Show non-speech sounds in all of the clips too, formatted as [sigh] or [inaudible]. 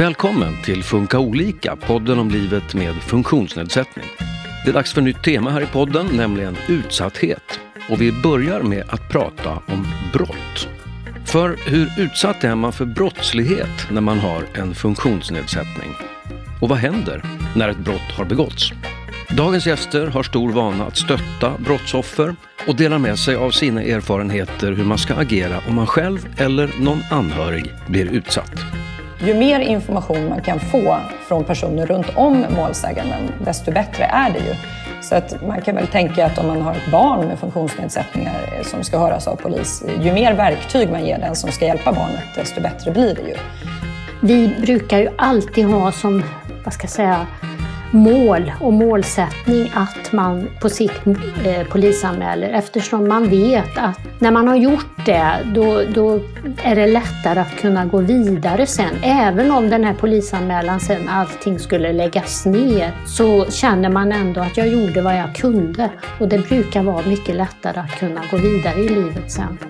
Välkommen till Funka olika, podden om livet med funktionsnedsättning. Det är dags för nytt tema här i podden, nämligen utsatthet. Och vi börjar med att prata om brott. För hur utsatt är man för brottslighet när man har en funktionsnedsättning? Och vad händer när ett brott har begåtts? Dagens gäster har stor vana att stötta brottsoffer och delar med sig av sina erfarenheter hur man ska agera om man själv eller någon anhörig blir utsatt. Ju mer information man kan få från personer runt om målsäganden, desto bättre är det ju. Så att man kan väl tänka att om man har ett barn med funktionsnedsättningar eh, som ska höras av polis, ju mer verktyg man ger den som ska hjälpa barnet, desto bättre blir det ju. Vi brukar ju alltid ha som, vad ska jag säga, mål och målsättning att man på sikt eh, polisanmäler eftersom man vet att när man har gjort det då, då är det lättare att kunna gå vidare sen. Även om den här polisanmälan sen allting skulle läggas ner så känner man ändå att jag gjorde vad jag kunde och det brukar vara mycket lättare att kunna gå vidare i livet sen.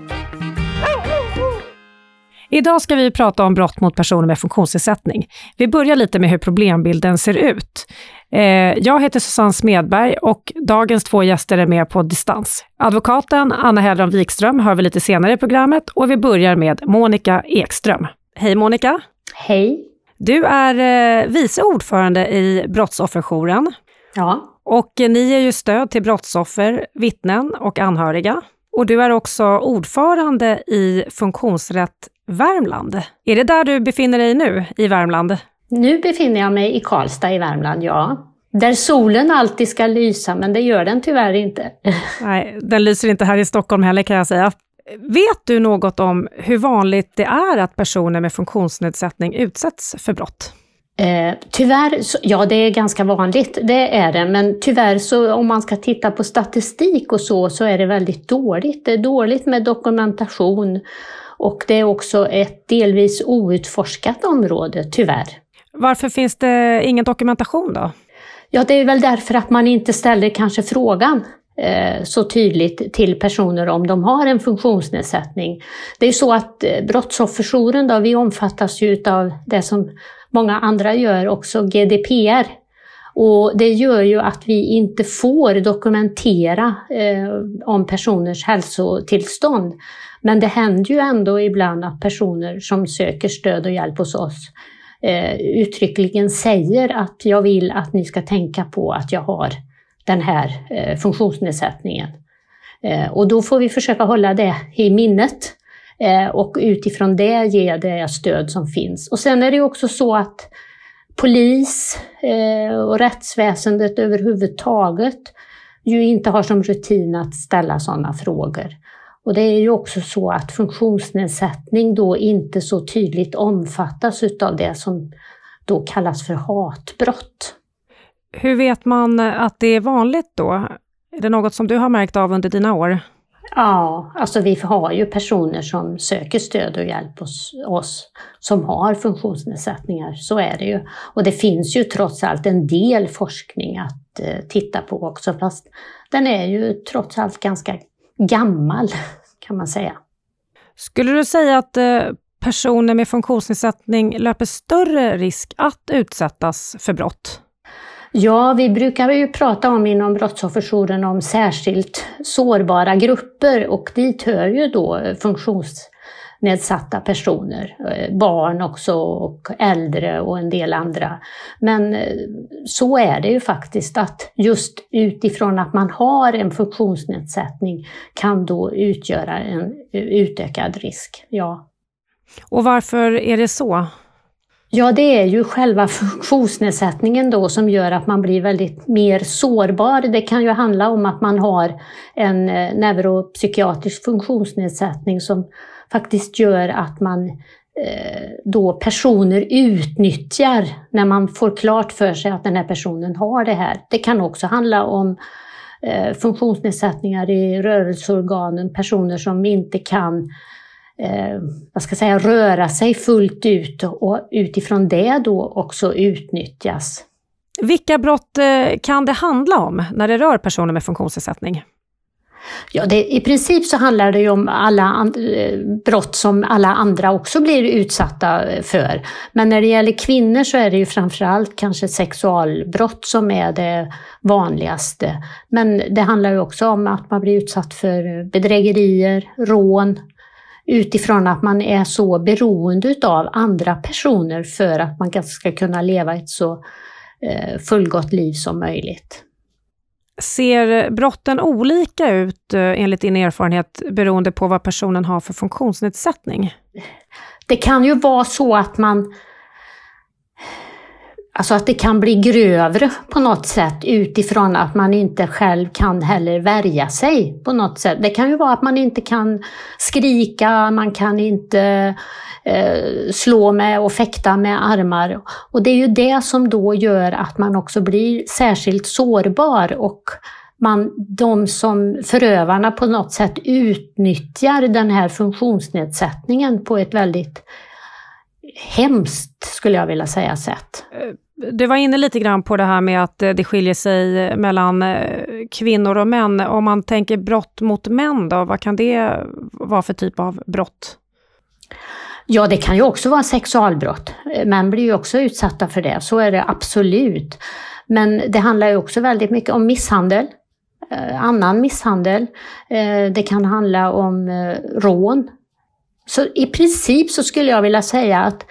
Idag ska vi prata om brott mot personer med funktionsnedsättning. Vi börjar lite med hur problembilden ser ut. Eh, jag heter Susanne Smedberg och dagens två gäster är med på distans. Advokaten Anna Hellström Wikström hör vi lite senare i programmet och vi börjar med Monica Ekström. Hej Monica! Hej! Du är eh, vice ordförande i Brottsofferjouren. Ja. Och ni ger ju stöd till brottsoffer, vittnen och anhöriga. Och du är också ordförande i Funktionsrätt Värmland. Är det där du befinner dig nu, i Värmland? Nu befinner jag mig i Karlstad i Värmland, ja. Där solen alltid ska lysa, men det gör den tyvärr inte. [laughs] Nej, den lyser inte här i Stockholm heller kan jag säga. Vet du något om hur vanligt det är att personer med funktionsnedsättning utsätts för brott? Eh, tyvärr, ja det är ganska vanligt, det är det, men tyvärr så om man ska titta på statistik och så, så är det väldigt dåligt. Det är dåligt med dokumentation och det är också ett delvis outforskat område, tyvärr. Varför finns det ingen dokumentation då? Ja, det är väl därför att man inte ställer kanske frågan eh, så tydligt till personer om de har en funktionsnedsättning. Det är så att eh, Brottsofferjouren då, vi omfattas ju av det som många andra gör, också GDPR. Och det gör ju att vi inte får dokumentera eh, om personers hälsotillstånd. Men det händer ju ändå ibland att personer som söker stöd och hjälp hos oss eh, uttryckligen säger att jag vill att ni ska tänka på att jag har den här eh, funktionsnedsättningen. Eh, och då får vi försöka hålla det i minnet eh, och utifrån det ge det stöd som finns. Och sen är det också så att polis eh, och rättsväsendet överhuvudtaget ju inte har som rutin att ställa sådana frågor. Och det är ju också så att funktionsnedsättning då inte så tydligt omfattas utav det som då kallas för hatbrott. Hur vet man att det är vanligt då? Är det något som du har märkt av under dina år? Ja, alltså vi har ju personer som söker stöd och hjälp hos oss som har funktionsnedsättningar, så är det ju. Och det finns ju trots allt en del forskning att eh, titta på också, fast den är ju trots allt ganska gammal [laughs] kan man säga. Skulle du säga att eh, personer med funktionsnedsättning löper större risk att utsättas för brott? Ja, vi brukar ju prata om inom Brottsofferjouren om särskilt sårbara grupper och dit hör ju då funktions nedsatta personer, eh, barn också och äldre och en del andra. Men eh, så är det ju faktiskt att just utifrån att man har en funktionsnedsättning kan då utgöra en utökad risk. Ja. Och varför är det så? Ja, det är ju själva funktionsnedsättningen då som gör att man blir väldigt mer sårbar. Det kan ju handla om att man har en eh, neuropsykiatrisk funktionsnedsättning som faktiskt gör att man eh, då personer utnyttjar när man får klart för sig att den här personen har det här. Det kan också handla om eh, funktionsnedsättningar i rörelseorganen, personer som inte kan eh, vad ska jag säga, röra sig fullt ut och utifrån det då också utnyttjas. Vilka brott kan det handla om när det rör personer med funktionsnedsättning? Ja, det, i princip så handlar det ju om alla and, eh, brott som alla andra också blir utsatta eh, för. Men när det gäller kvinnor så är det ju framförallt kanske sexualbrott som är det vanligaste. Men det handlar ju också om att man blir utsatt för bedrägerier, rån, utifrån att man är så beroende av andra personer för att man ska kunna leva ett så eh, fullgott liv som möjligt. Ser brotten olika ut eh, enligt din erfarenhet beroende på vad personen har för funktionsnedsättning? Det kan ju vara så att man Alltså att det kan bli grövre på något sätt utifrån att man inte själv kan heller värja sig på något sätt. Det kan ju vara att man inte kan skrika, man kan inte eh, slå med och fäkta med armar. Och det är ju det som då gör att man också blir särskilt sårbar och man, de som förövarna på något sätt utnyttjar den här funktionsnedsättningen på ett väldigt hemskt, skulle jag vilja säga, sätt. Du var inne lite grann på det här med att det skiljer sig mellan eh, kvinnor och män. Om man tänker brott mot män då, vad kan det vara för typ av brott? Ja, det kan ju också vara sexualbrott. Män blir ju också utsatta för det, så är det absolut. Men det handlar ju också väldigt mycket om misshandel, eh, annan misshandel. Eh, det kan handla om rån, så i princip så skulle jag vilja säga att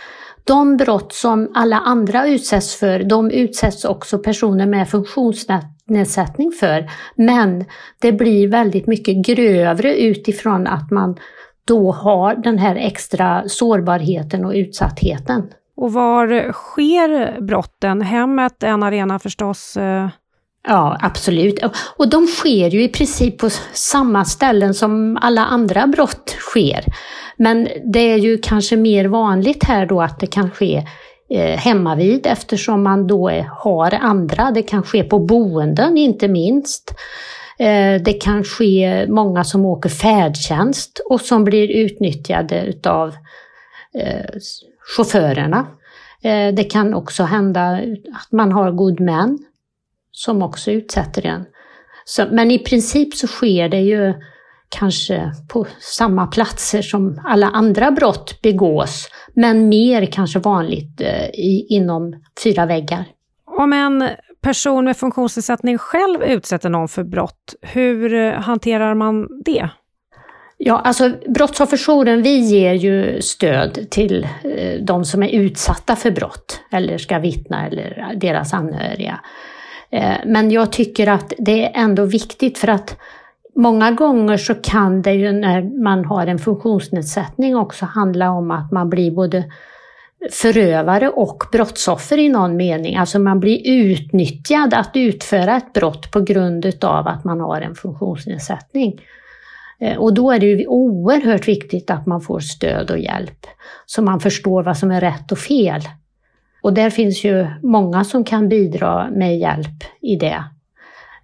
de brott som alla andra utsätts för, de utsätts också personer med funktionsnedsättning för. Men det blir väldigt mycket grövre utifrån att man då har den här extra sårbarheten och utsattheten. Och var sker brotten? Hemmet, en arena förstås. Eh, Ja, absolut. Och de sker ju i princip på samma ställen som alla andra brott sker. Men det är ju kanske mer vanligt här då att det kan ske eh, hemmavid eftersom man då är, har andra. Det kan ske på boenden inte minst. Eh, det kan ske många som åker färdtjänst och som blir utnyttjade utav eh, chaufförerna. Eh, det kan också hända att man har god män som också utsätter en. Så, men i princip så sker det ju kanske på samma platser som alla andra brott begås, men mer kanske vanligt eh, i, inom fyra väggar. Om en person med funktionsnedsättning själv utsätter någon för brott, hur eh, hanterar man det? Ja, alltså Brottsofferjouren, vi ger ju stöd till eh, de som är utsatta för brott eller ska vittna eller deras anhöriga. Eh, men jag tycker att det är ändå viktigt för att många gånger så kan det ju när man har en funktionsnedsättning också handla om att man blir både förövare och brottsoffer i någon mening. Alltså man blir utnyttjad att utföra ett brott på grund utav att man har en funktionsnedsättning. Eh, och då är det ju oerhört viktigt att man får stöd och hjälp så man förstår vad som är rätt och fel. Och där finns ju många som kan bidra med hjälp i det.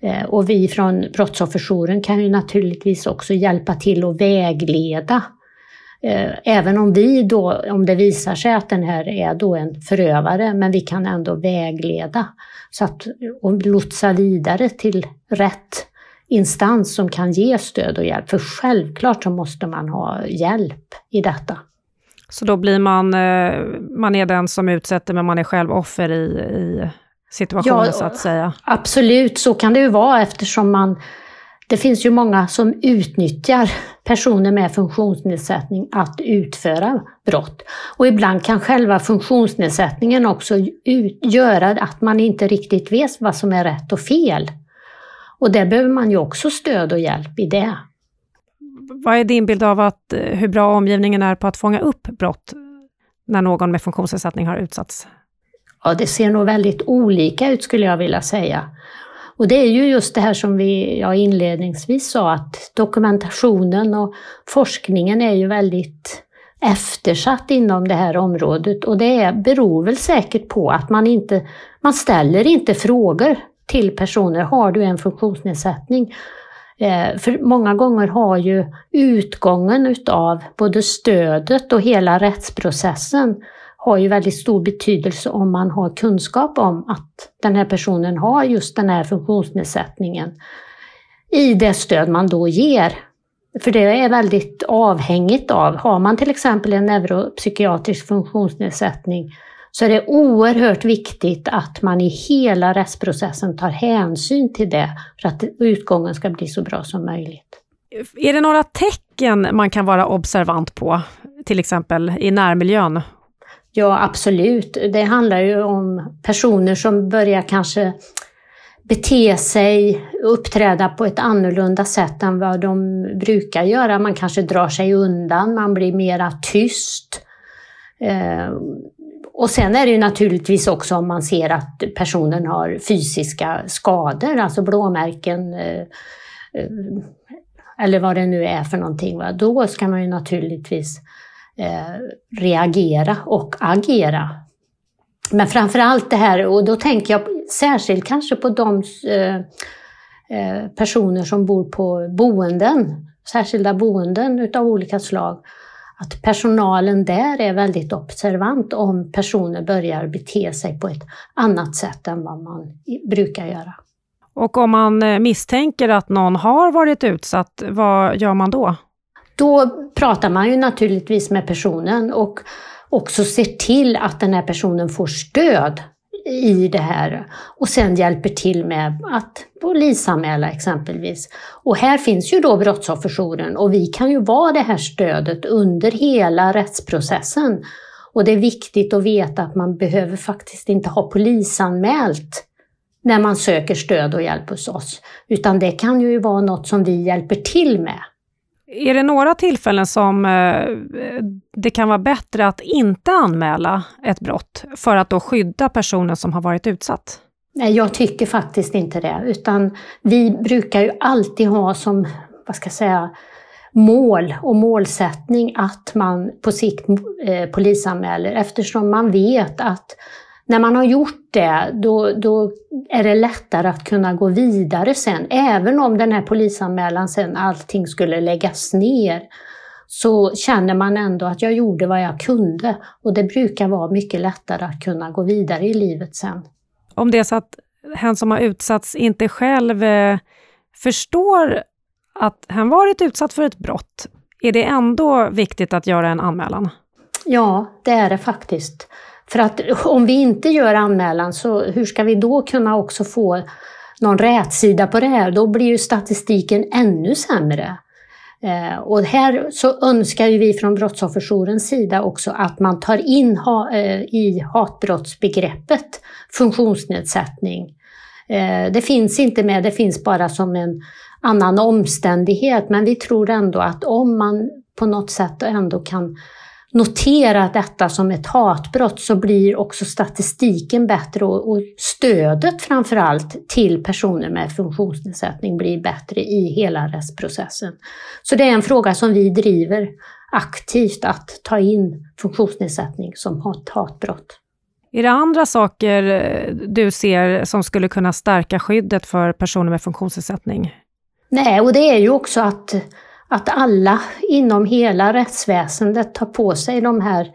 Eh, och vi från Brottsofferjouren kan ju naturligtvis också hjälpa till och vägleda. Eh, även om vi då, om det visar sig att den här är då en förövare, men vi kan ändå vägleda så att, och lotsa vidare till rätt instans som kan ge stöd och hjälp. För självklart så måste man ha hjälp i detta. Så då blir man, eh, man är den som utsätter, men man är själv offer i, i situationen ja, så att säga? Absolut, så kan det ju vara eftersom man det finns ju många som utnyttjar personer med funktionsnedsättning att utföra brott. Och ibland kan själva funktionsnedsättningen också göra att man inte riktigt vet vad som är rätt och fel. Och där behöver man ju också stöd och hjälp i det vad är din bild av att, eh, hur bra omgivningen är på att fånga upp brott när någon med funktionsnedsättning har utsatts? Ja, det ser nog väldigt olika ut skulle jag vilja säga. Och det är ju just det här som vi, jag inledningsvis sa, att dokumentationen och forskningen är ju väldigt eftersatt inom det här området och det beror väl säkert på att man inte, man ställer inte frågor till personer, har du en funktionsnedsättning? Eh, för många gånger har ju utgången utav både stödet och hela rättsprocessen har ju väldigt stor betydelse om man har kunskap om att den här personen har just den här funktionsnedsättningen. i det stöd man då ger. För det är väldigt avhängigt av, har man till exempel en neuropsykiatrisk funktionsnedsättning så är det oerhört viktigt att man i hela rättsprocessen tar hänsyn till det för att utgången ska bli så bra som möjligt. Är det några tecken man kan vara observant på, till exempel i närmiljön? Ja, absolut. Det handlar ju om personer som börjar kanske bete sig, uppträda på ett annorlunda sätt än vad de brukar göra. Man kanske drar sig undan, man blir mera tyst. Och sen är det ju naturligtvis också om man ser att personen har fysiska skador, alltså blåmärken eh, eh, eller vad det nu är för någonting. Va? Då ska man ju naturligtvis eh, reagera och agera. Men framför allt det här, och då tänker jag särskilt kanske på de eh, eh personer som bor på boenden, särskilda boenden utav olika slag att personalen där är väldigt observant om personer börjar bete sig på ett annat sätt än vad man brukar göra. Och om man eh, misstänker att någon har varit utsatt, vad gör man då? Då pratar man ju naturligtvis med personen och också ser till att den här personen får stöd i det här och sen hjälper till med att polisanmäla exempelvis. Och här finns ju då Brottsofferjouren och vi kan ju vara det här stödet under hela rättsprocessen. Och det är viktigt att veta att man behöver faktiskt inte ha polisanmält när man söker stöd och hjälp hos oss, utan det kan ju vara något som vi hjälper till med. Är det några tillfällen som eh, det kan vara bättre att inte anmäla ett brott för att då skydda personen som har varit utsatt? Nej, jag tycker faktiskt inte det, utan vi brukar ju alltid ha som, vad ska jag säga, mål och målsättning att man på sikt eh, polisanmäler eftersom man vet att när man har gjort det, då, då är det lättare att kunna gå vidare sen. Även om den här polisanmälan sen allting skulle läggas ner, så känner man ändå att jag gjorde vad jag kunde. Och det brukar vara mycket lättare att kunna gå vidare i livet sen. Om det är så att hen som har utsatts inte själv eh, förstår att hen varit utsatt för ett brott, är det ändå viktigt att göra en anmälan? Ja, det är det faktiskt. För att om vi inte gör anmälan, så hur ska vi då kunna också få någon rätsida på det här? Då blir ju statistiken ännu sämre. Eh, och här så önskar vi från Brottsofferjourens sida också att man tar in ha, eh, i hatbrottsbegreppet funktionsnedsättning. Eh, det finns inte med, det finns bara som en annan omständighet, men vi tror ändå att om man på något sätt ändå kan notera detta som ett hatbrott så blir också statistiken bättre och, och stödet framför allt till personer med funktionsnedsättning blir bättre i hela rättsprocessen. Så det är en fråga som vi driver aktivt att ta in funktionsnedsättning som hat, hatbrott. Är det andra saker eh, du ser som skulle kunna stärka skyddet för personer med funktionsnedsättning? Nej, och det är ju också att att alla inom hela rättsväsendet tar på sig de här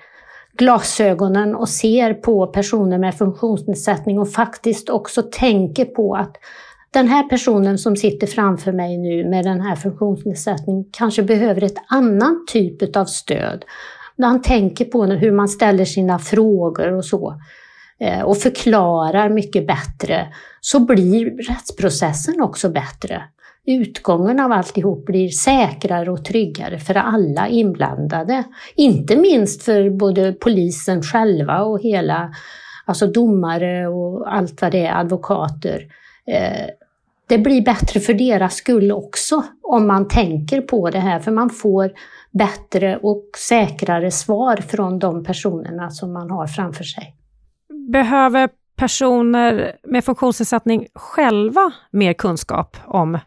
glasögonen och ser på personer med funktionsnedsättning och faktiskt också tänker på att den här personen som sitter framför mig nu med den här funktionsnedsättningen kanske behöver ett annan typ av stöd. När han tänker på hur man ställer sina frågor och så eh, och förklarar mycket bättre så blir rättsprocessen också bättre utgången av alltihop blir säkrare och tryggare för alla inblandade. Inte minst för både polisen själva och hela, alltså domare och allt vad det är, advokater. Eh, det blir bättre för deras skull också om man tänker på det här, för man får bättre och säkrare svar från de personerna som man har framför sig. Behöver personer med funktionsnedsättning själva mer kunskap om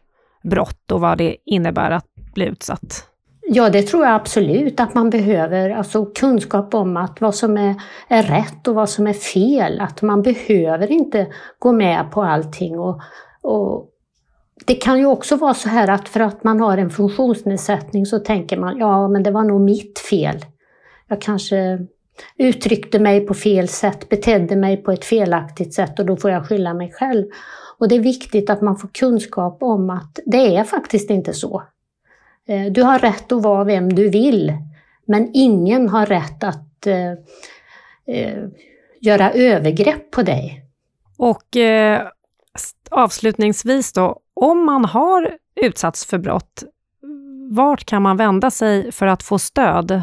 brott och vad det innebär att bli utsatt? Ja, det tror jag absolut att man behöver. Alltså kunskap om att vad som är, är rätt och vad som är fel. Att man behöver inte gå med på allting. Och, och det kan ju också vara så här att för att man har en funktionsnedsättning så tänker man, ja men det var nog mitt fel. Jag kanske uttryckte mig på fel sätt, betedde mig på ett felaktigt sätt och då får jag skylla mig själv. Och det är viktigt att man får kunskap om att det är faktiskt inte så. Eh, du har rätt att vara vem du vill, men ingen har rätt att eh, eh, göra övergrepp på dig. Och eh, avslutningsvis då, om man har utsatts för brott, vart kan man vända sig för att få stöd?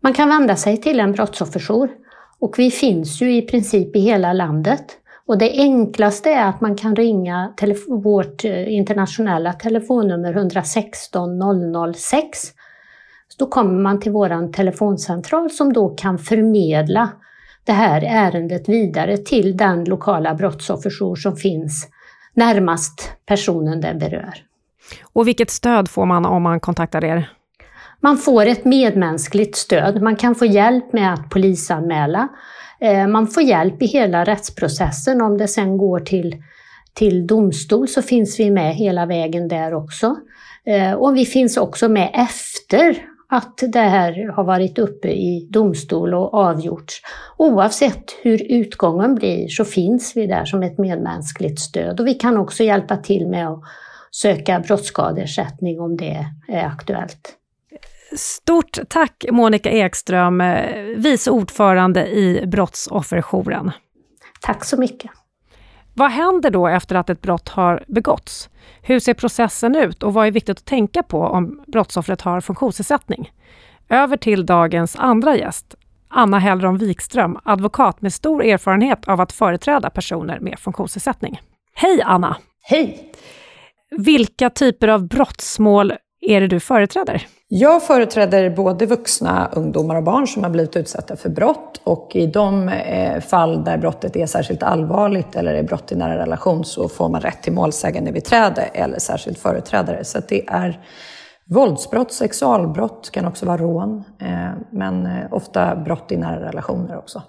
Man kan vända sig till en brottsofferjour och vi finns ju i princip i hela landet. Och det enklaste är att man kan ringa vårt eh, internationella telefonnummer 116 006. då kommer man till vår telefoncentral som då kan förmedla det här ärendet vidare till den lokala brottsofferjour som finns närmast personen det berör. Och vilket stöd får man om man kontaktar er? Man får ett medmänskligt stöd. Man kan få hjälp med att polisanmäla. Eh, man får hjälp i hela rättsprocessen. Om det sen går till, till domstol så finns vi med hela vägen där också. Eh, och vi finns också med efter att det här har varit uppe i domstol och avgjorts. Oavsett hur utgången blir så finns vi där som ett medmänskligt stöd och vi kan också hjälpa till med att söka brottsskadeersättning om det är aktuellt. Stort tack Monica Ekström, vice ordförande i Brottsofferjouren. Tack så mycket. Vad händer då efter att ett brott har begåtts? Hur ser processen ut och vad är viktigt att tänka på om brottsoffret har funktionsnedsättning? Över till dagens andra gäst, Anna Hellron Wikström, advokat med stor erfarenhet av att företräda personer med funktionsnedsättning. Hej Anna! Hej! Vilka typer av brottsmål är det du företräder? Jag företräder både vuxna, ungdomar och barn som har blivit utsatta för brott och i de eh, fall där brottet är särskilt allvarligt eller är brott i nära relation så får man rätt till målsägande beträde eller särskild företrädare. Så det är våldsbrott, sexualbrott, kan också vara rån, eh, men eh, ofta brott i nära relationer också.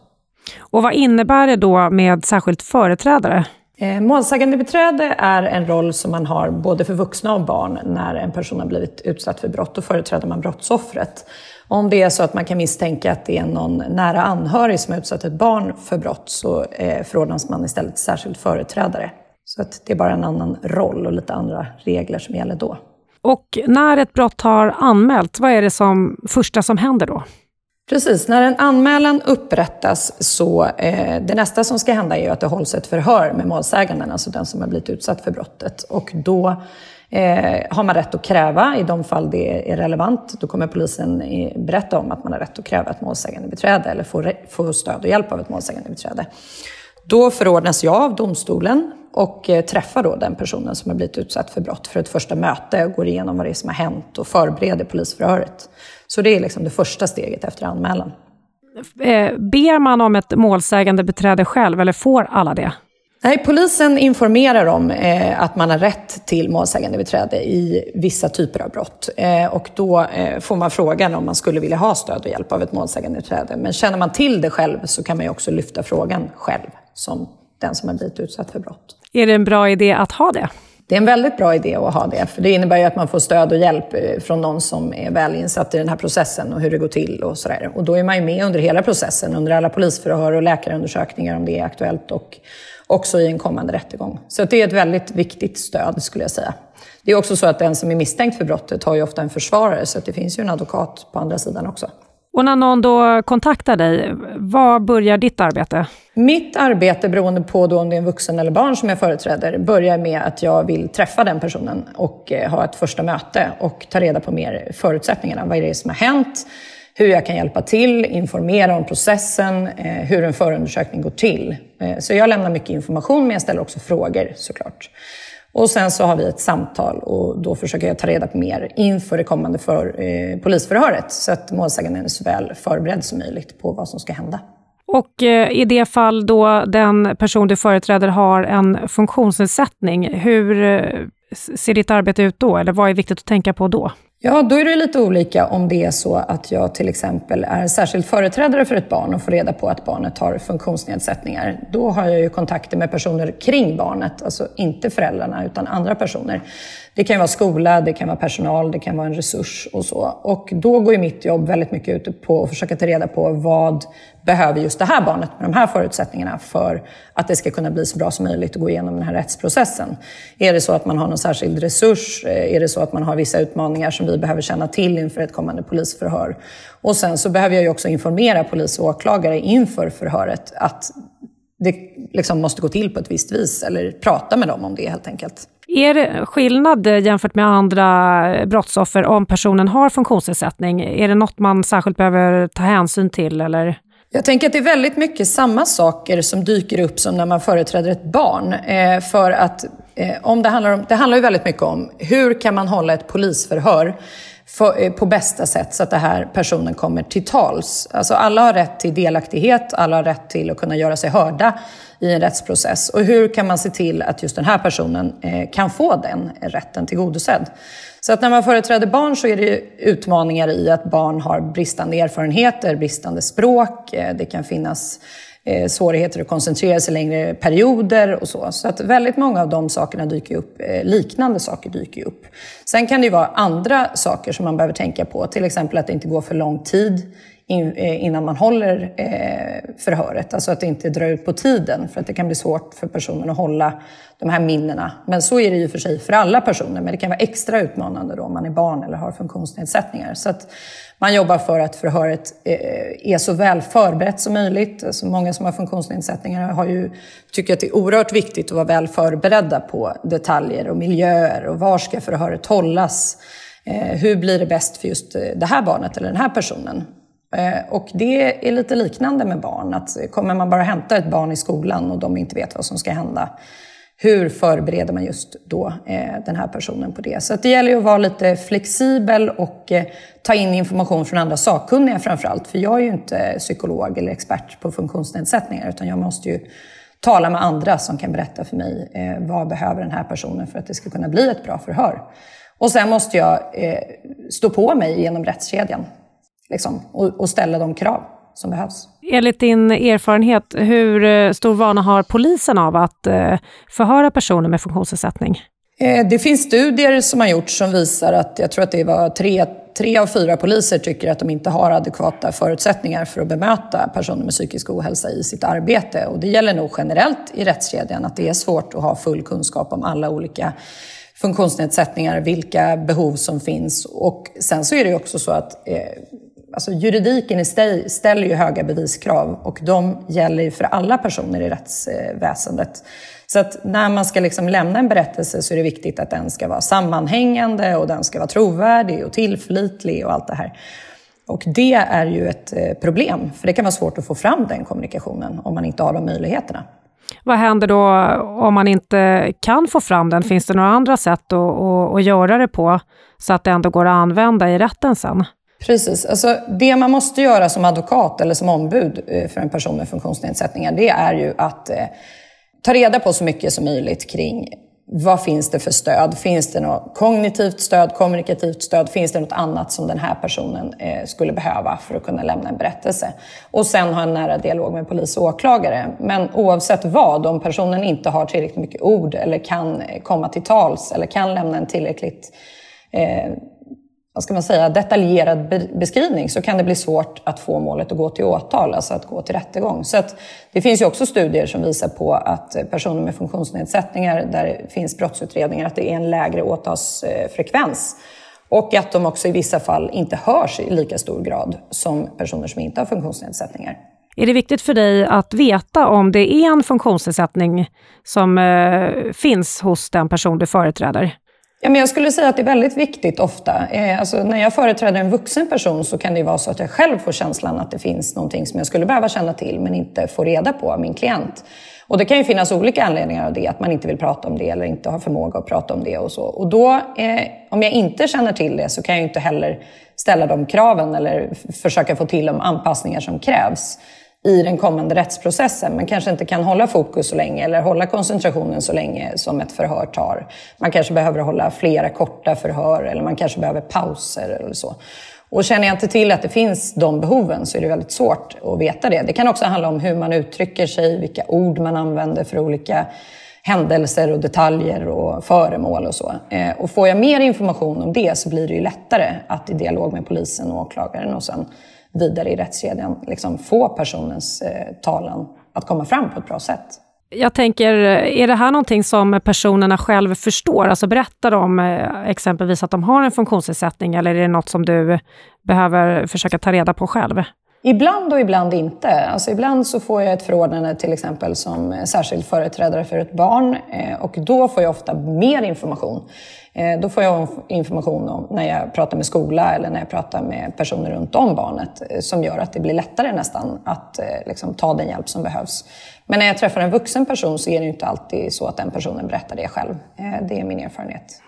Och vad innebär det då med särskilt företrädare? Eh, Målsägandebiträde är en roll som man har både för vuxna och barn när en person har blivit utsatt för brott. Då företräder man brottsoffret. Om det är så att man kan misstänka att det är någon nära anhörig som har utsatt ett barn för brott så eh, förordnas man istället särskild företrädare. Så att det är bara en annan roll och lite andra regler som gäller då. Och när ett brott har anmälts, vad är det som, första som händer då? Precis, när en anmälan upprättas så eh, det nästa som ska hända är att det hålls ett förhör med målsäganden, alltså den som har blivit utsatt för brottet. Och då eh, har man rätt att kräva, i de fall det är relevant, då kommer polisen berätta om att man har rätt att kräva ett målsägandebiträde eller få, få stöd och hjälp av ett målsägandebiträde. Då förordnas jag av domstolen och eh, träffar då den personen som har blivit utsatt för brott för ett första möte och går igenom vad det är som har hänt och förbereder polisförhöret. Så det är liksom det första steget efter anmälan. Eh, ber man om ett målsägande beträde själv eller får alla det? Nej, polisen informerar om eh, att man har rätt till målsägande beträde i vissa typer av brott. Eh, och då eh, får man frågan om man skulle vilja ha stöd och hjälp av ett målsägande beträde. Men känner man till det själv så kan man ju också lyfta frågan själv som den som har blivit utsatt för brott. Är det en bra idé att ha det? Det är en väldigt bra idé att ha det, för det innebär ju att man får stöd och hjälp eh, från någon som är väl insatt i den här processen och hur det går till och sådär. Och då är man ju med under hela processen, under alla polisförhör och läkarundersökningar om det är aktuellt och också i en kommande rättegång. Så det är ett väldigt viktigt stöd skulle jag säga. Det är också så att den som är misstänkt för brottet har ju ofta en försvarare, så det finns ju en advokat på andra sidan också. Och när någon då kontaktar dig, var börjar ditt arbete? Mitt arbete, beroende på då om det är en vuxen eller barn som jag företräder, börjar med att jag vill träffa den personen och eh, ha ett första möte och ta reda på mer förutsättningarna. Vad är det som har hänt? Hur jag kan hjälpa till, informera om processen, eh, hur en förundersökning går till. Eh, så jag lämnar mycket information, men jag ställer också frågor såklart. Och sen så har vi ett samtal och då försöker jag ta reda på mer inför det kommande för, eh, polisförhöret så att målsäganden är så väl förberedd som möjligt på vad som ska hända. Och eh, i det fall då den person du företräder har en funktionsnedsättning, hur eh, ser ditt arbete ut då? Eller vad är viktigt att tänka på då? Ja, då är det lite olika om det är så att jag till exempel är särskild företrädare för ett barn och får reda på att barnet har funktionsnedsättningar. Då har jag ju kontakter med personer kring barnet, alltså inte föräldrarna utan andra personer. Det kan vara skola, det kan vara personal, det kan vara en resurs och så. Och då går ju mitt jobb väldigt mycket ut på att försöka ta reda på vad behöver just det här barnet med de här förutsättningarna för att det ska kunna bli så bra som möjligt att gå igenom den här rättsprocessen. Är det så att man har någon särskild resurs? Eh, är det så att man har vissa utmaningar som vi behöver känna till inför ett kommande polisförhör? Och sen så behöver jag ju också informera polis och åklagare inför förhöret att det liksom måste gå till på ett visst vis, eller prata med dem om det helt enkelt. Är det skillnad eh, jämfört med andra eh, brottsoffer om personen har funktionsnedsättning? Är det något man särskilt behöver ta hänsyn till? Eller? Jag tänker att det är väldigt mycket samma saker som dyker upp som när man företräder ett barn. Eh, för att eh, om det, handlar om, det handlar ju väldigt mycket om hur kan man hålla ett polisförhör för, eh, på bästa sätt så att den här personen kommer till tals. Alltså alla har rätt till delaktighet, alla har rätt till att kunna göra sig hörda i en rättsprocess. Och hur kan man se till att just den här personen eh, kan få den rätten tillgodosedd? Så att när man företräder barn så är det utmaningar i att barn har bristande erfarenheter, bristande språk, eh, det kan finnas eh, svårigheter att koncentrera sig längre perioder och så. Så att väldigt många av de sakerna dyker upp, eh, liknande saker dyker upp. Sen kan det ju vara andra saker som man behöver tänka på, till exempel att det inte går för lång tid Eh, innan man håller eh, förhöret. Alltså att det inte drar ut på tiden, för att det kan bli svårt för personen att hålla de här minnena. Men så är det ju för sig för alla personer, men det kan vara extra utmanande då om man är barn eller har funktionsnedsättningar. Så att man jobbar för att förhöret eh, är så väl förberett som möjligt. Alltså många som har funktionsnedsättningar har ju, tycker att det är oerhört viktigt att vara väl förberedda på detaljer och miljöer och var ska förhöret hållas? Eh, hur blir det bäst för just eh, det här barnet eller den här personen? Eh, och det är lite liknande med barn. Att kommer man bara hämta ett barn i skolan och de inte vet vad som ska hända, hur förbereder man just då eh, den här personen på det? Så det gäller ju att vara lite flexibel och eh, ta in information från andra sakkunniga framför allt. För jag är ju inte psykolog eller expert på funktionsnedsättningar, utan jag måste ju tala med andra som kan berätta för mig vad behöver den här personen för att det ska kunna bli ett bra förhör. Och sen måste jag stå på mig genom rättskedjan liksom, och, och ställa de krav som behövs. Enligt din erfarenhet, hur eh, stor vana har polisen av att eh, förhöra personer med funktionsnedsättning? Eh, det finns studier som har gjorts som visar att, jag tror att det var tre, tre av fyra poliser tycker att de inte har adekvata förutsättningar för att bemöta personer med psykisk ohälsa i sitt arbete. Och det gäller nog generellt i rättskedjan att det är svårt att ha full kunskap om alla olika funktionsnedsättningar, vilka behov som finns. Och sen så är det också så att eh, Alltså juridiken i sig ställer ju höga beviskrav och de gäller ju för alla personer i rättsväsendet. Så att när man ska liksom lämna en berättelse så är det viktigt att den ska vara sammanhängande och den ska vara trovärdig och tillförlitlig och allt det här. Och det är ju ett eh, problem, för det kan vara svårt att få fram den kommunikationen om man inte har de möjligheterna. Vad händer då om man inte kan få fram den? Finns det några andra sätt att, att, att göra det på så att det ändå går att använda i rätten sen? Precis. Alltså, det man måste göra som advokat eller som ombud eh, för en person med funktionsnedsättningar, det är ju att eh, ta reda på så mycket som möjligt kring vad finns det för stöd? Finns det något kognitivt stöd, kommunikativt stöd? Finns det något annat som den här personen eh, skulle behöva för att kunna lämna en berättelse? Och sen ha en nära dialog med polis och åklagare. Men oavsett vad, om personen inte har tillräckligt mycket ord eller kan eh, komma till tals eller kan lämna en tillräckligt eh, vad ska man säga, detaljerad beskrivning så kan det bli svårt att få målet att gå till åtal, alltså att gå till rättegång. Så att det finns ju också studier som visar på att personer med funktionsnedsättningar där det finns brottsutredningar, att det är en lägre åtalsfrekvens. Och att de också i vissa fall inte hörs i lika stor grad som personer som inte har funktionsnedsättningar. Är det viktigt för dig att veta om det är en funktionsnedsättning som eh, finns hos den person du företräder? Ja, men jag skulle säga att det är väldigt viktigt ofta. Eh, alltså, när jag företräder en vuxen person så kan det vara så att jag själv får känslan att det finns någonting som jag skulle behöva känna till men inte får reda på av min klient. Och det kan ju finnas olika anledningar av det, att man inte vill prata om det eller inte har förmåga att prata om det och så. Och då, eh, om jag inte känner till det så kan jag inte heller ställa de kraven eller försöka få till de anpassningar som krävs i den kommande rättsprocessen, Man kanske inte kan hålla fokus så länge eller hålla koncentrationen så länge som ett förhör tar. Man kanske behöver hålla flera korta förhör eller man kanske behöver pauser eller så. Och känner jag inte till att det finns de behoven så är det väldigt svårt att veta det. Det kan också handla om hur man uttrycker sig, vilka ord man använder för olika händelser och detaljer och föremål och så. Eh, och får jag mer information om det så blir det ju lättare att i dialog med polisen och åklagaren och sen vidare i rättskedjan liksom få personens eh, talan att komma fram på ett bra sätt. Jag tänker, är det här någonting som personerna själv förstår? Alltså berättar de eh, exempelvis att de har en funktionsnedsättning eller är det något som du behöver försöka ta reda på själv? Ibland och ibland inte. Alltså ibland så får jag ett förordnande till exempel som särskild företrädare för ett barn eh, och då får jag ofta mer information. Eh, då får jag information om när jag pratar med skola eller när jag pratar med personer runt om barnet eh, som gör att det blir lättare nästan att eh, liksom, ta den hjälp som behövs. Men när jag träffar en vuxen person så är det inte alltid så att den personen berättar det själv. Det är min erfarenhet.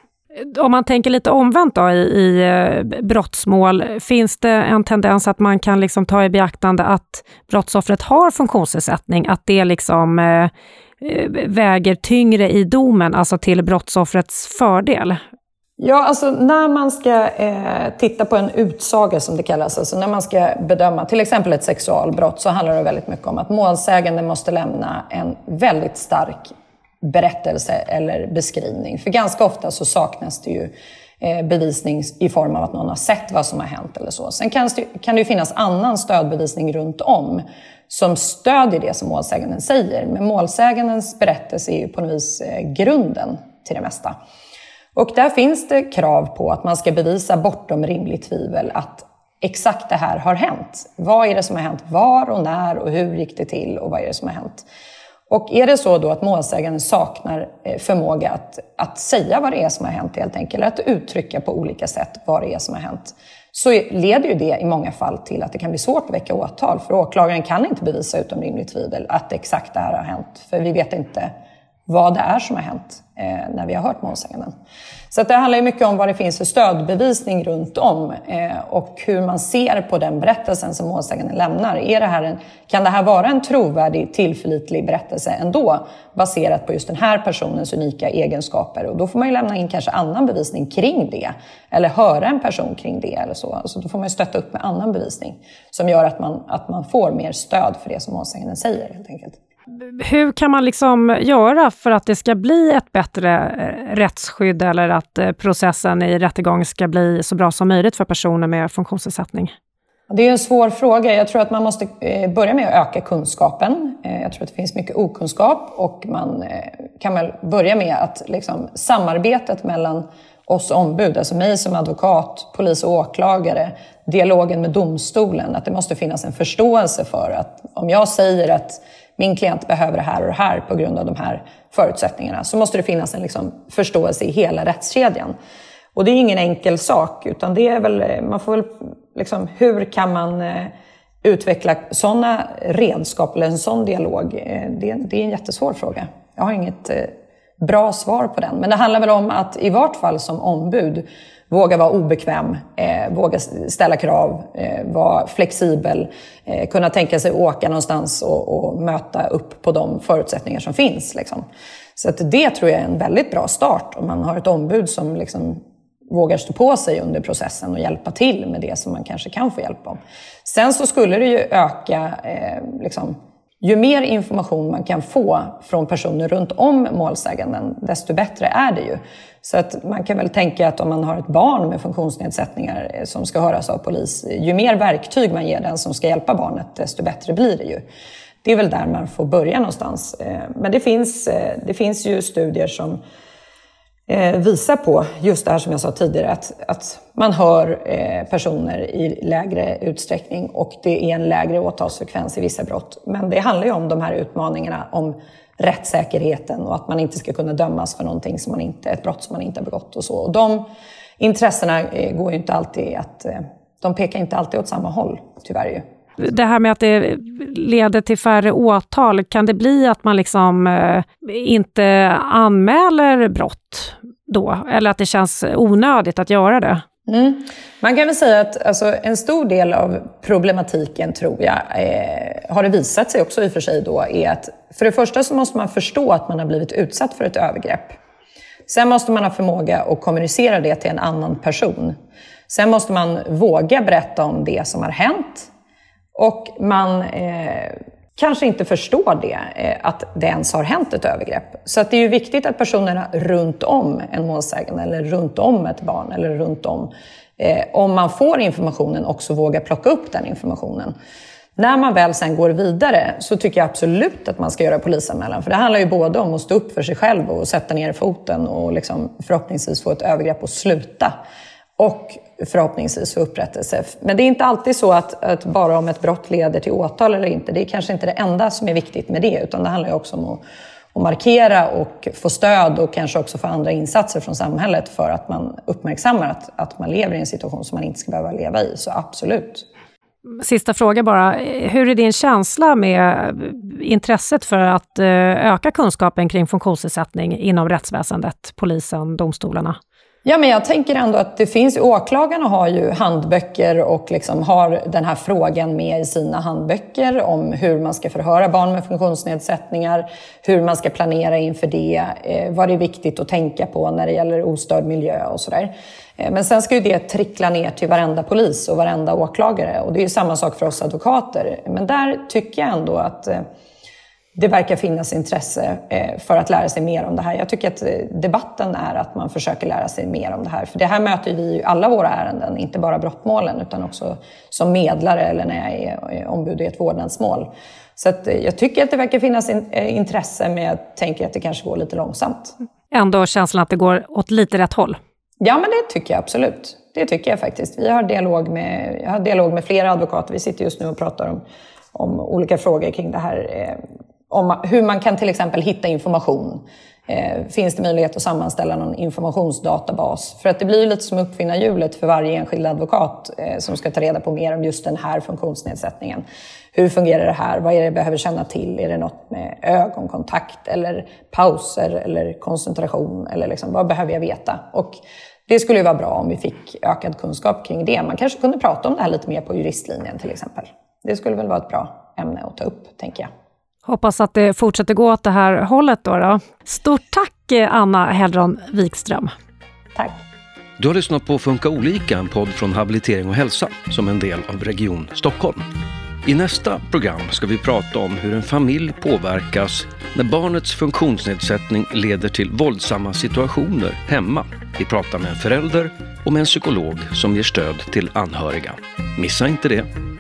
Om man tänker lite omvänt då i, i brottsmål, finns det en tendens att man kan liksom ta i beaktande att brottsoffret har funktionsnedsättning, att det liksom eh, Eh, väger tyngre i domen, alltså till brottsoffrets fördel? Ja, alltså när man ska eh, titta på en utsaga som det kallas, alltså när man ska bedöma till exempel ett sexualbrott så handlar det väldigt mycket om att målsäganden måste lämna en väldigt stark berättelse eller beskrivning. För ganska ofta så saknas det ju Eh, bevisning i form av att någon har sett vad som har hänt eller så. Sen kan det, kan det ju finnas annan stödbevisning runt om som stödjer det som målsäganden säger. Men målsägandens berättelse är ju på något vis eh, grunden till det mesta. Och där finns det krav på att man ska bevisa bortom rimligt tvivel att exakt det här har hänt. Vad är det som har hänt? Var och när och hur gick det till och vad är det som har hänt? Och är det så då att målsäganden saknar eh, förmåga att, att säga vad det är som har hänt helt enkelt, eller att uttrycka på olika sätt vad det är som har hänt, så leder ju det i många fall till att det kan bli svårt att väcka åtal. För åklagaren kan inte bevisa utom rimligt tvivel att exakt det här har hänt. För vi vet inte vad det är som har hänt eh, när vi har hört målsäganden. Så det handlar ju mycket om vad det finns för stödbevisning runt om eh, och hur man ser på den berättelsen som målsäganden lämnar. Är det här en, kan det här vara en trovärdig, tillförlitlig berättelse ändå baserat på just den här personens unika egenskaper? Och då får man ju lämna in kanske annan bevisning kring det eller höra en person kring det eller så. Alltså då får man ju stötta upp med annan bevisning som gör att man, att man får mer stöd för det som målsäganden säger helt enkelt. Hur kan man liksom göra för att det ska bli ett bättre eh, rättsskydd eller att eh, processen i rättegång ska bli så bra som möjligt för personer med funktionsnedsättning? Det är en svår fråga. Jag tror att man måste eh, börja med att öka kunskapen. Jag tror att det finns mycket okunskap och man kan väl börja med att liksom, samarbetet mellan oss ombud, alltså mig som advokat, polis och åklagare, dialogen med domstolen, att det måste finnas en förståelse för att om jag säger att min klient behöver det här och det här på grund av de här förutsättningarna, så måste det finnas en liksom förståelse i hela rättskedjan. Och det är ingen enkel sak, utan det är väl, man får väl, liksom, hur kan man eh, utveckla sådana redskap eller en sån dialog? Eh, det, det, är en jättesvår fråga. Jag har inget eh, bra svar på den. Men det handlar väl om att i vart fall som ombud våga vara obekväm, eh, våga ställa krav, eh, vara flexibel, eh, kunna tänka sig åka någonstans och, och, möta upp på de förutsättningar som finns. Liksom. Så att det tror jag är en väldigt bra start om man har ett ombud som liksom vågar stå på sig under processen och hjälpa till med det som man kanske kan få hjälp om. Sen så skulle det ju öka eh, liksom, ju mer information man kan få från personer runt om målsäganden, desto bättre är det ju. Så att man kan väl tänka att om man har ett barn med funktionsnedsättningar eh, som ska höras av polis, ju mer verktyg man ger den som ska hjälpa barnet, desto bättre blir det ju. Det är väl där man får börja någonstans. Eh, men det finns, eh, det finns ju studier som Eh, visar på just det här som jag sa tidigare, att, att man hör eh, personer i lägre utsträckning och det är en lägre åtalsfrekvens i vissa brott. Men det handlar ju om de här utmaningarna om rättssäkerheten och att man inte ska kunna dömas för någonting som man inte, ett brott som man inte har begått och så. Och de intressena eh, går ju inte alltid att, de pekar inte alltid åt samma håll, tyvärr ju. Det här med att det leder till färre åtal, kan det bli att man liksom eh, inte anmäler brott då? Eller att det känns onödigt att göra det? Mm. Man kan väl säga att alltså, en stor del av problematiken, tror jag, eh, har det visat sig också i och för sig då, är att för det första så måste man förstå att man har blivit utsatt för ett övergrepp. Sen måste man ha förmåga att kommunicera det till en annan person. Sen måste man våga berätta om det som har hänt. Och man eh, kanske inte förstår det, eh, att det ens har hänt ett övergrepp. Så att det är ju viktigt att personerna runt om en målsägande, eller runt om ett barn, eller runt om, eh, om man får informationen, också vågar plocka upp den informationen. När man väl sen går vidare så tycker jag absolut att man ska göra polisanmälan. För det handlar ju både om att stå upp för sig själv och sätta ner foten och liksom förhoppningsvis få ett övergrepp att sluta. Och förhoppningsvis få upprättelse. Men det är inte alltid så att, att, bara om ett brott leder till åtal eller inte. Det är kanske inte det enda som är viktigt med det, utan det handlar ju också om att, att markera och få stöd och kanske också få andra insatser från samhället för att man uppmärksammar att, att man lever i en situation som man inte ska behöva leva i. Så absolut. Sista fråga bara. Hur är din känsla med intresset för att eh, öka kunskapen kring funktionsnedsättning inom rättsväsendet, polisen, domstolarna? Ja, men jag tänker ändå att det finns, åklagarna har ju handböcker och liksom har den här frågan med i sina handböcker om hur man ska förhöra barn med funktionsnedsättningar, hur man ska planera inför det, eh, vad det är viktigt att tänka på när det gäller ostörd miljö och sådär. Eh, men sen ska ju det trickla ner till varenda polis och varenda åklagare och det är ju samma sak för oss advokater. Men där tycker jag ändå att eh, det verkar finnas intresse eh, för att lära sig mer om det här. Jag tycker att eh, debatten är att man försöker lära sig mer om det här. För det här möter vi i alla våra ärenden, inte bara brottmålen utan också som medlare eller när jag är ombud i ett vårdnadsmål. Så eh, jag tycker att det verkar finnas intresse men jag tänker att det kanske går lite långsamt. Ändå känslan att det går åt lite rätt håll? Ja, men det tycker jag absolut. Det tycker jag faktiskt. Vi har dialog med, jag har dialog med flera advokater. Vi sitter just nu och pratar om, om olika frågor kring det här om hur man kan till exempel hitta information. Eh, finns det möjlighet att sammanställa någon informationsdatabas? För att det blir lite som uppfinnarhjulet för varje enskild advokat eh, som ska ta reda på mer om just den här funktionsnedsättningen. Hur fungerar det här? Vad är det jag behöver känna till? Är det något med ögonkontakt eller pauser eller koncentration? Eller liksom, vad behöver jag veta? Och det skulle ju vara bra om vi fick ökad kunskap kring det. Man kanske kunde prata om det här lite mer på juristlinjen till exempel. Det skulle väl vara ett bra ämne att ta upp, tänker jag. Hoppas att det fortsätter gå åt det här hållet. Då, då. Stort tack eh, Anna Hellron Wikström. Tack. Du har lyssnat på Funka olika, en podd från Habilitering och hälsa som en del av Region Stockholm. I nästa program ska vi prata om hur en familj påverkas när barnets funktionsnedsättning leder till våldsamma situationer hemma. Vi pratar med en förälder och med en psykolog som ger stöd till anhöriga. Missa inte det!